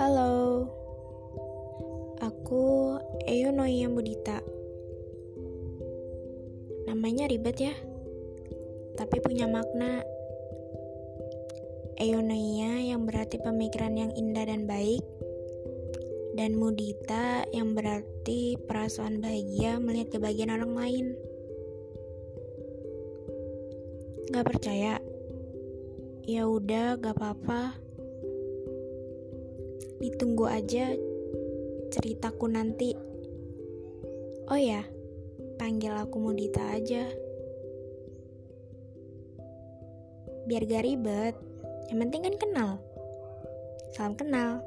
Halo, aku Eyo Noia Budita. Namanya ribet ya, tapi punya makna. Eyo yang berarti pemikiran yang indah dan baik, dan Mudita yang berarti perasaan bahagia melihat kebahagiaan orang lain. Gak percaya? Ya udah, gak apa-apa. Ditunggu aja ceritaku nanti. Oh ya, panggil aku Mudita aja. Biar gak ribet, yang penting kan kenal. Salam kenal.